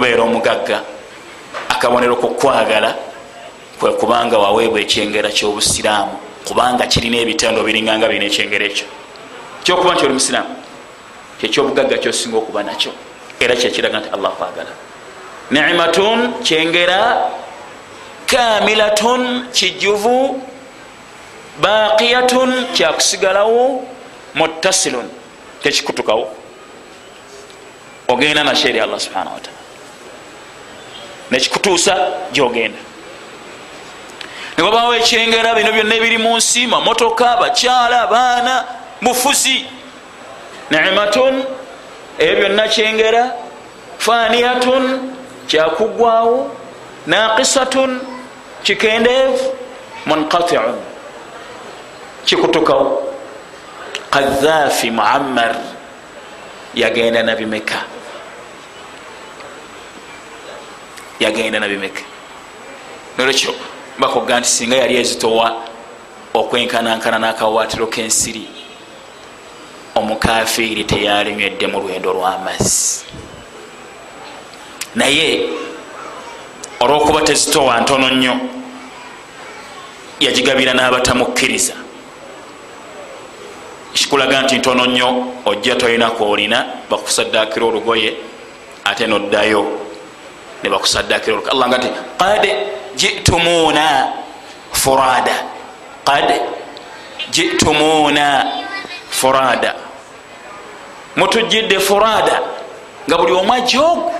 okubeera omugagga. Akabonero kukwagala kwe kubanga waweebwa ekyengera kyobusiraamu kubanga kirina ebitendo biringanga birina ekyengera ekyo. Kyokuba nti oli musiraamu kyekyobugagga kyosinga okuba nakyo era kyekiraga nti allah kwagala nimatun kyengera. Kamilatun kijuvu baqiyatun kyakusigalawo muttasilun tekikutukawo. Ogenda nakyo eri allah subhanahu wataala nekikutuusa gyogenda. Newabawo ekyengera bino byonna ebiri mu nsi mamotoka bakyala baana bufuzi. Nimatun ebyo byonna kyengera. Faniyatun kyakugwawo naqisatun kikendeevu. Munqatiun kikutukawo. Kadhaafi muammar yagenda nabimeka yagenda nabimeka nolwekyo bakuga nti singa yali ezitowa okwenkanankana n'akawaatiro k'ensiri omukafiiri teyalinywedde mu lwendo lw'amazzi. Naye olwokuba tezitowa ntono nnyo yagigabira n'abatamukkiriza. Kikulaga nti ntono nnyo ojja tolinaku olina bakusaddaakira olugoye ate noddayo ne bakusaddaakira olugoye allah nga ti qad jitumuuna furada. Qad jitumuuna furada. Mutujjidde furada nga buli omu ajoogu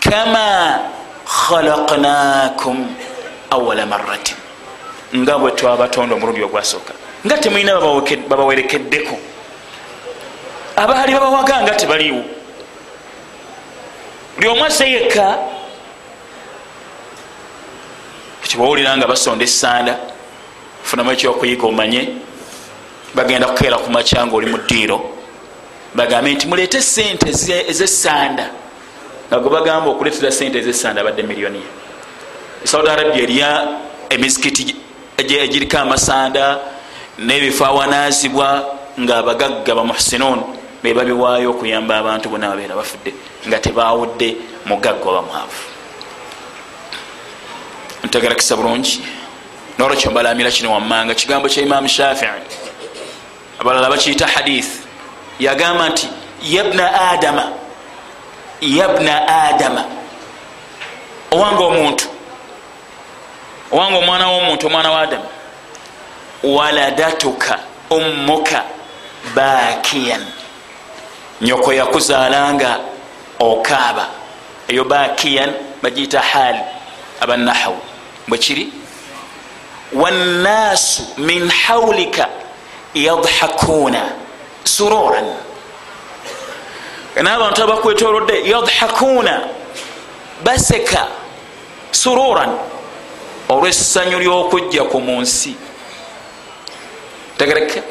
kama khalaqnakum awala maratin nga bwe twabatonda omulundi ogwasooka. Nga temulina babawerekeddeko. Abaali babawaga nga tebaliiwo buli omu aze yekka. Kibawulira nga basonda esanda funamu ekyokuyiga omanye bagenda kukeera ku maca nga oli mu ddiiro. Bagambe nti muleete sente ezesanda nga gwe bagamba okuleetera sente ezesanda abadde miliyoniya saudi arabia erya emizikiti egiriko amasanda nebifo awanazibwa nga abagagga bamuhsinun bebabiwaayo okuyamba abantu bonna babeera bafudde nga tebawudde mugagga obamwavu ntegerakisa bulungi nolwekyo mbalamira kino wammanga kigambo kya imamu shafii abalala bakiyita hadith. Yagamba nti yabna adama yabna adama owanga omuntu owanga omwana womuntu omwana wa adamu waladatuka ummuka bakiyan nyoko yakuzaalanga okaaba eyo bakiyan bagiyita haali abanahawu bwekiri wannaasu min hawlika yadhakuuna sururan. N'abantu abakwetolodde yadhakuuna baseka sururan. Olwessanyu lyokujja ku mu nsi tegereke.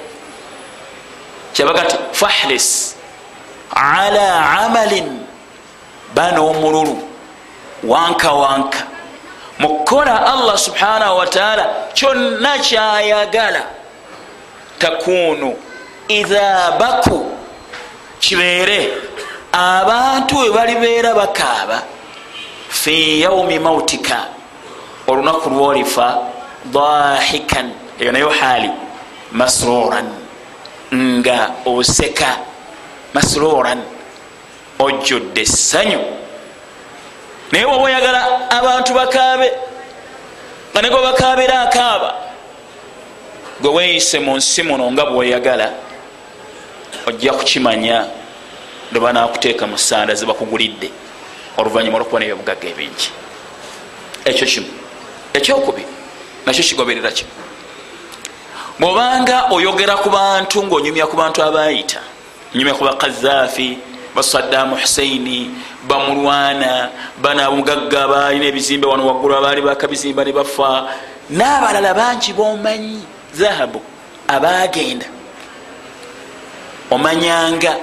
Kyabaga nti fahlis ala amalin bana omululu wanka wanka. Mukukola allah subhanahu wataala kyonna kyayagala. Takunu idha baku kibeere. Abantu we balibeera bakaaba. Fi yaumi mautika olunaku lwolifa dahikan eyo nayo haali masruran. Nga oseka masruran ojjudde essanyu. Naye waba oyagala abantu bakaabe nga ne gwe bakaabira akaaba gwe weeyise mu nsi muno nga bweyagala ojja kukimanya lwe banakuteeka mu sanda zebakugulidde oluvanyuma olwokuba nebyobugagga ebingi. Ekyo kimu. Ekyokubiri nakyo kigoberera ki? Bwobanga oyogera ku bantu ngaonyumya ku bantu abayita nyumya ku bakazaafi basaddamu husaini bamulwana banamugagga balina ebizimbe wano waggulu abaali bakabizimba ne bafa. N'abalala bangi bomanyi zahabu abagenda omanyanga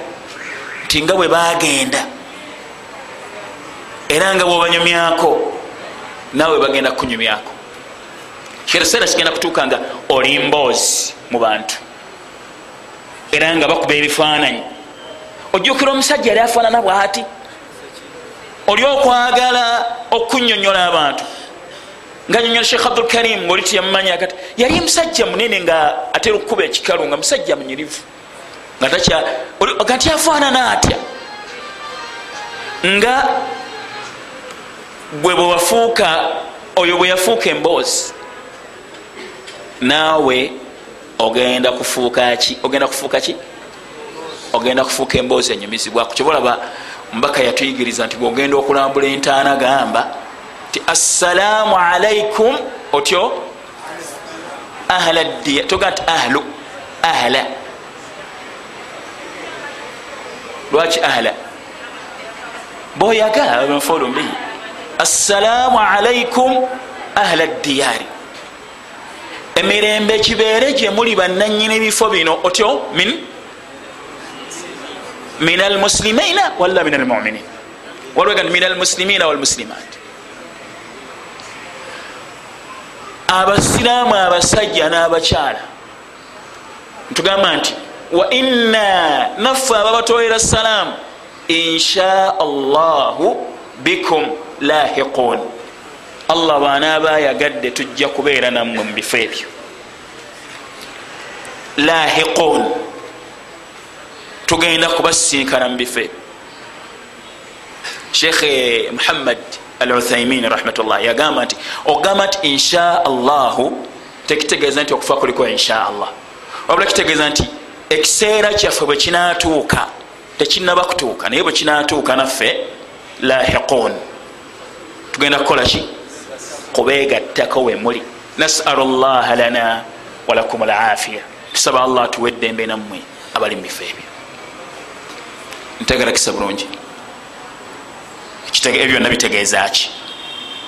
nti nga bwe bagenda era nga bwobanyumyako naawe bagenda kunyumyako. Kyekiseera kigenda kutuuka nga oli mboozi mu bantu era nga bakuba ebifaananyi ojjukira omusajja yali afaanana bwati? Oli okwagala okunyonyola abantu? Nga nyonyola sheekh abdulkarim ngaoli tiyamumanya kati yali musajja munene nga atera okukuba ekikalu nga musajja munyirivu. Nga takya afaanana atya? Nga bwe bwewafuuka oyo bwe yafuuka emboozi naawe ogenda kufuuka ki? Ogenda kufuuka ki ogenda kufuuka emboozi enyumizibwa. Kukyobalaba mbaka yatuyigiriza nti bwogenda okulambula entaana gamba ti assalaamu alaikum otyo ahla dia toga nti ahlu ahla. Lwaki ahla? Boyagala mafulu mbi assalaamu alaikum ahla diyaari. Emirembe kibeere gye muli bannanyini bifo bino otyo min min almuslimaina walla min almuminin walwega min almuslimina walmuslimat abasiraamu abasajja n'abakyala. Ntugamba nti wa inna naffe ababatolera salaamu insha allahu bikum lahiqun allah bwanaaba ayagadde tujja kubeera nammwe mu bifo ebyo. Lahiqun tugenda kubasinkana mu bifo ebyo sheekh muhammad al uthaimin rahmatullah yagamba nti ogamba nti insha allahu tekitegeeza nti okufa kuliko insha allah wabula kitegeeza nti ekiseera kyaffe bwe kinatuuka tekinaba kutuuka naye bwe kinatuuka naffe lahiqun tugenda kukola ki? Kubegattako wemuli nasalu llaha lana walakum lafiya tusaba allah tuwe eddembe nammwe abali mu bifo ebyo ntegerakisa bulungi. Ebyo byonna bitegeeza ki?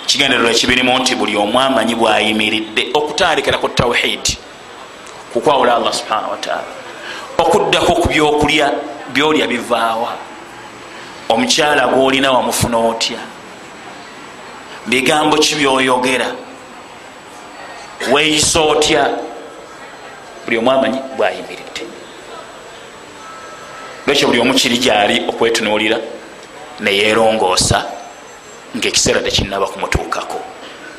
Kigendererwa ekibirimu nti buli omu amanyi bwayimiridde okutandikira ku tawhidi kukwawula allah subhanahu wataala okuddako ku byokulya byolya bivaawa. Omukyala gwolina wamufuna otya? Bigambo ki byoyogera? Weeyisa otya? Buli omu amanyi bwayimiridde lwekyo buli omu kiri gyali okwetunuulira neyerongoosa ngaekiseera tekinaba kumutuukako.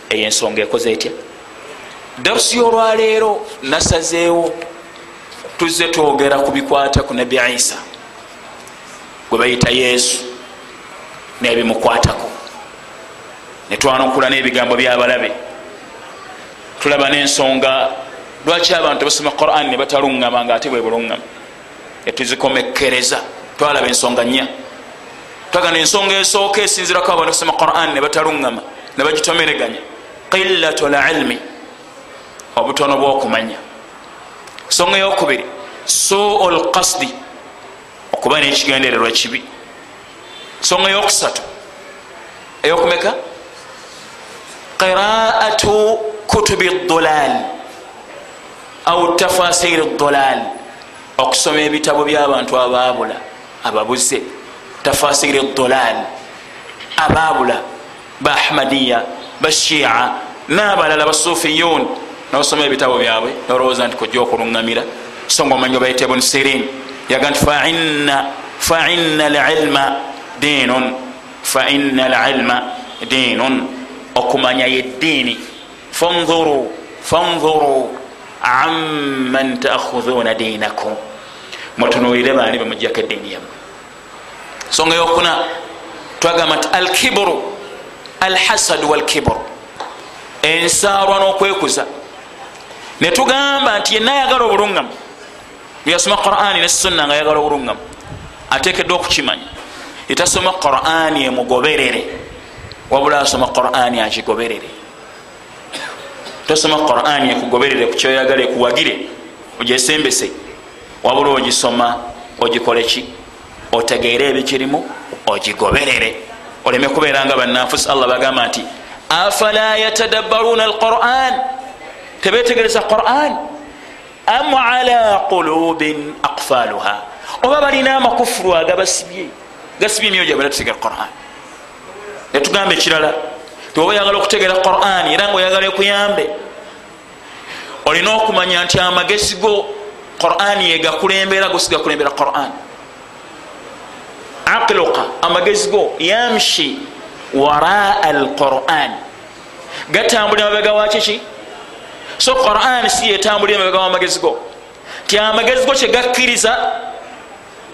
Eyo ensonga ekoze etya? Darusi yolwaleero nasazeewo tuzze twogera ku bikwata ku nabi isa. Gwe bayita yesu nebimukwatako. Netwanukula n'ebigambo byabalabe. Tulaba n'ensonga lwaki abantu basoma quran ne bataluŋŋama nga ate bwe buluŋŋama netuzikomekereza twalaba ensonga nnya. Twagana ensonga esooka esinzirako abantu kusoma quran ne bataluŋŋama ne bagitomereganya. Qillatu lilmi obutono bwokumanya. Ensonga eyokubiri suu lkasdi okuba nekigendererwa kibi. Ensonga eyokusatu eyokumeka? Qiraatu kutubi dolal au tafasiri dolal okusoma ebitabo byabantu ababula ababuze. Tafasiri dolal ababula ba ahmadiya bashia nabalala basufiyun nosoma ebitabo byabwe nolowooza nti kujja okuluŋŋamira so nga omanyi obayita ibuni sirin yaga nti faina lilma dinun faina lilma dinun okumanya yeddiini fanuru fanuru amman taakhudhuna dinakum mutunuulire baani bemujjako eddiini yammwe. Nsonga yokuna twagamba nti alkiburu alhasadu walkiburu ensaarwa n'okwekuza. Netugamba nti yenna ayagala obuluŋŋamu yasoma qurani nesunna nga ayagala obuluŋŋamu atekeddwa okukimanya. Etasoma qurani emugoberere wabula asoma qurani akigoberere tosoma qurani ekugoberere kukyoyagala ekuwagire ogyesembese. Wabula ogisoma ogikoleki otegeere ebikirimu ogigoberere. Oleme kubeera nga banafusi allah bagamba nti afala yatadabbaruna alquran? Tebetegereza quran? Am ala qulubin akfaluha oba balina amakufuru agabasibye gasibye emyoyo gyabwe batategera quran. Netugamba ekirala tiwoba oyagala okutegera quran era nga oyagala ekuyambe olina okumanya nti amagezi go quran yegakulembera gosigakulembera quran. Aqiluka amagezi go yamshi waraa alquran. Gatambulira mabega wakiki so quran si yetambulira mabega wamagezi go. Ti amagezi go kyegakkiriza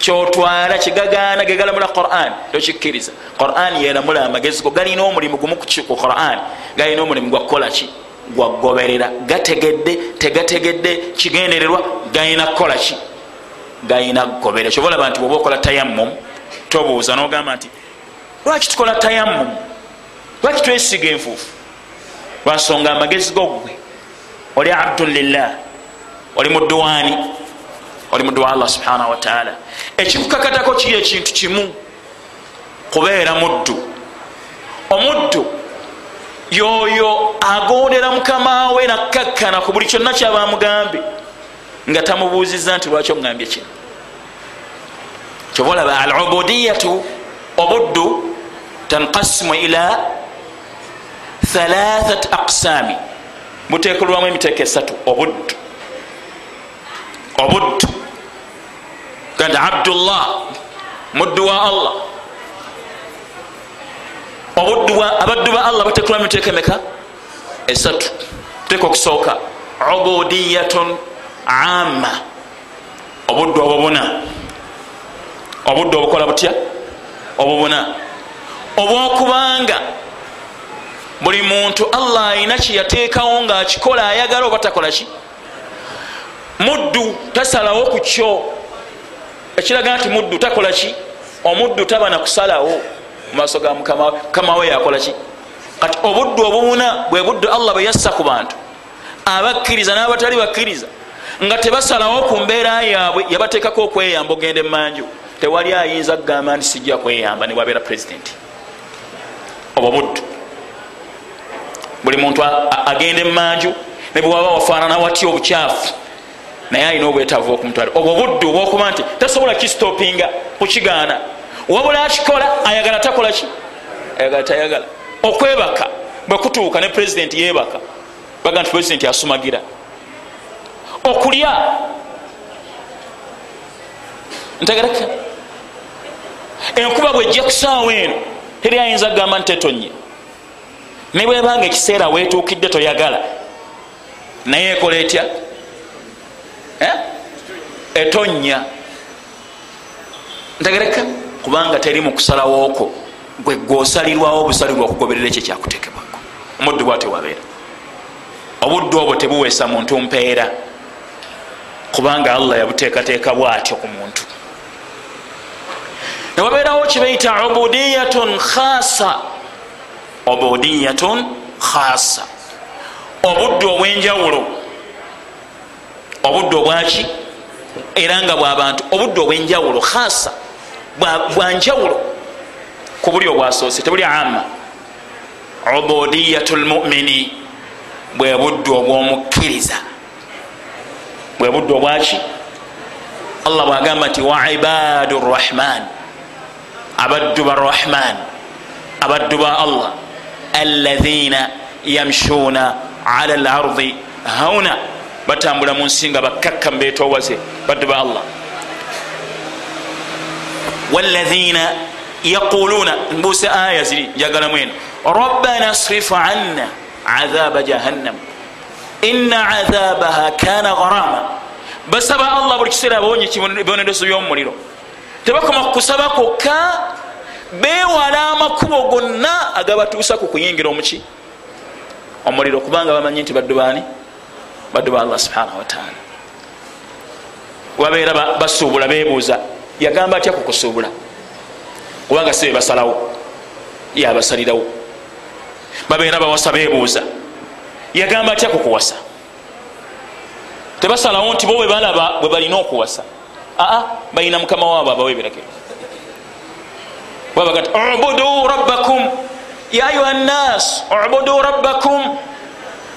kyotwala kyegagaana gegalamula quran. Tokikkiriza. Quran yeramula amagezi go galina omulimu gumu ku quran. Galina omulimu gwakukolaki gwagoberera gategedde tegategedde kigendererwa galina kukolaki galina kugoberera kyobalaba nti bwoba okola tayammum tobuuza nogamba nti lwaki tukola tayammum? Lwaki twesiga enfuufu? Lwansonga amagezi gogwe. Oli abdun lillah. Oli muduwani oli muduwa allah subhanahu wataala ekikukakatako kiri ekintu kimu? Kubeera muddu. Omuddu yoyo agondera mukamawe nakkakkana ku buli kyonna kyabamugambe nga tamubuuziza nti lwaki oŋambye kino? Kyobaolaba al ubudiyatu obuddu tanqasimu ila thalathat aqsami buteekolwamu emiteeko esatu obuddu. Obuddu gandi abdullah muddu wa allah abaddu ba allah bateekolwamu emiteeko emeka esatu teeka okusooka ubudiyatun ama obuddu obubuna obuddu obukola butya obubuna obwokubanga buli muntu allah ayina kyeyateekawo ngaakikola ayagala oba takolaki muddu tasalawo ku kyo ekiraga nti muddu takolaki omuddu taba nakusalawo mumaaso ga mukamawe yakolaki kati obuddu obubuna bwe buddu allah bwe yassa ku bantu abakkiriza n'abatali bakkiriza nga tebasalawo ku mbeera yaabwe yabateekako okweyamba ogenda emanju tewali ayinza kugamba nti sijja kweyamba newabeera purezidenti obwo buddu. Buli muntu agenda emanju nebwewaba wafaanana watya obukyafu naye alina obwetaavu okumutwala. Obwo buddu obwokuba nti tasobola kistopinga kukigaana wabula akikola ayagala takolaki ayagala tayagala. Okwebaka bwekutuuka ne purezidenti yebaka baga nti purezidenti asumagira okulya. Ntegereka enkuba bwejja kusaawa eno teri ayinza kugamba nti tetonye. Ne bwebanga ekiseera wetuukidde toyagala. Naye ekola etya etonya ntegereka kubanga teri mukusalawooko gwe gwosalirwawo obusalirwa okugoberera ekyo kyakutekebwako omuddu bwatyo wabeera. Obuddu obwo tebuweesa muntu mpeera. Kubanga allah yabuteekateeka bwatyo ku muntu. Newabeerawo kibaita ubudiyatun khasa ubudiyatun khasa obuddu obwenjawulo. Obuddu obwaki era nga bwabantu obuddu obwenjawulo khasa bwanjawulo ku buli obwasoose tebuli ama ubudiyatu lmumini bwe buddu obwomukkiriza. Bwe buddu obwaki allah bwagamba nti waibadu rrahman abaddu barrahman abaddu ba allah alaina yamshuuna ala lardi hauna batambula mu nsi nga bakkakka mbetowaze baddu ba allah. Walaina yaquluuna mbuuse aya ziri njagalamu eno rabbana srif anna adhaba jahannam. Ina adhabaha kana gharama basaba allah buli kiseera abawonye ebibonerezo byomumuliro tebakoma kukusaba kokka bewala amakubo gonna agabatuusa ku kuyingira omuki omuliro kubanga bamanyi nti baddu baani baddu ba allah subhanahu wataala wabeera basuubula bebuuza yagamba atya kukusuubula kubanga si bebasalawo yabasalirawo babeera bawasa bebuuza yagamba atya kukuwasa tebasalawo nti bo bwe balaba bwe balina okuwasa. Aa balina mukama waabo abawe ebiragiro babaga ti ubudu rabbakum ya ayuha nnas ubudu rabbakum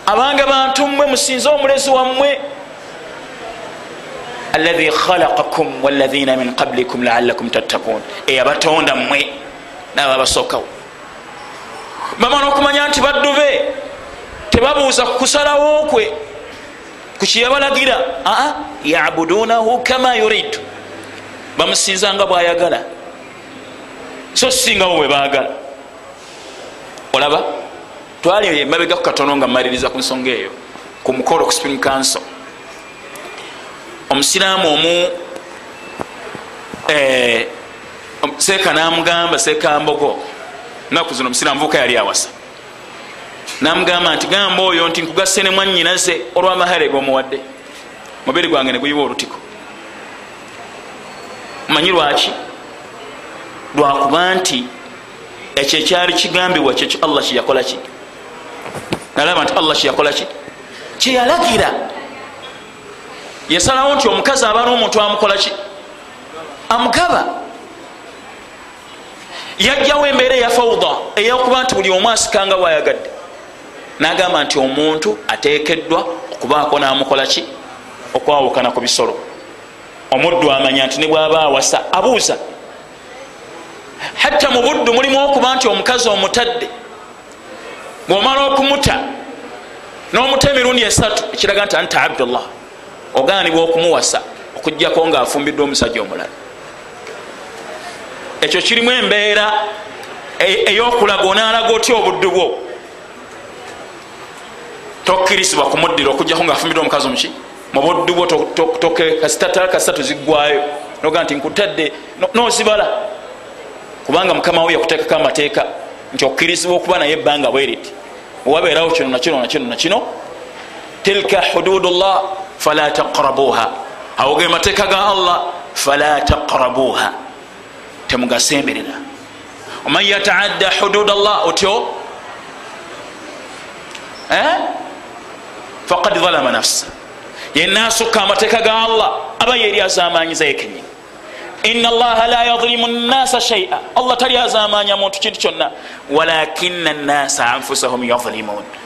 abange bantu mmwe musinze omulezi wammwe. Alahi khalaqakum walaina min qablikum laalakum tattakun eyabatonda mmwe nababasookawo bamana okumanya nti baddu be tebabuuza kukusalawo kwe kukiyabalagira aa yabudunahu kama yuridu. Bamusinzanga bwayagala. So singawo bwe bagala olaba twali mabegaku katono nga mmaliriza ku nsonga eyo ku mukolo ku spring council. Omusiraamu omu eh, seeka namugamba seeka mbogo naku zino omusiraamu vuka yali awasa. Namugamba nti gamba oyo nti nkugasse ne mwanyinaze olwamahale gomuwadde. Mubiri gwange neguyiwa olutiko. Manyi lwaki? Lwakuba nti ekyo ekyali kigambibwa kyekyo allah kyeyakola ki nalaba nti allah kyeyakola ki? Kyeyalagira. Yasalawo nti omukazi aba n'omuntu amukola ki? Amugaba. Yajjawo embeera eya fauda eyokuba nti buli omu asikanga bwayagadde. Nagamba nti omuntu ateekeddwa okubaako namukola ki? Okwawukana ku bisolo. Omuddu amanya nti ne bwaba awasa abuuza. Hatta mu buddu mulimu okuba nti omukazi omutadde bwomala okumuta n'omuta emirundi esatu ekiraga nti anta abdullah. Oganibwa okumuwasa okugjako ngaafumbiddwa omusajja omulala. Ekyo kirimu embeera eyokulaga onalaga otya obuddu bwo? Tokkirisibwa kumuddira okugjako ngaafumbiddwa omukazi omuki mubuddu bwo kasitatu ziggwayo noga nti nkutadde nozibala. Kubanga mukama we yakuteekako amateeka nti okkirizibwa okuba naye ebbanga bweriti wabeerawo kino nakino nakino nakino tilka hududu llah fala taqrabuha. Awo ge mateeka ga allah fala taqrabuha. Temugasemberera. Oman yataadda hudud llah otyo? Eh? faqad zalama nafsa. Yenna asukka amateeka ga allah aba yeri azamanyiza yekenyini ina allaha la yadlimu nnasa shaia allah tali azamanya muntu kintu kyonna. Walakina nnasa anfusahum yadlimun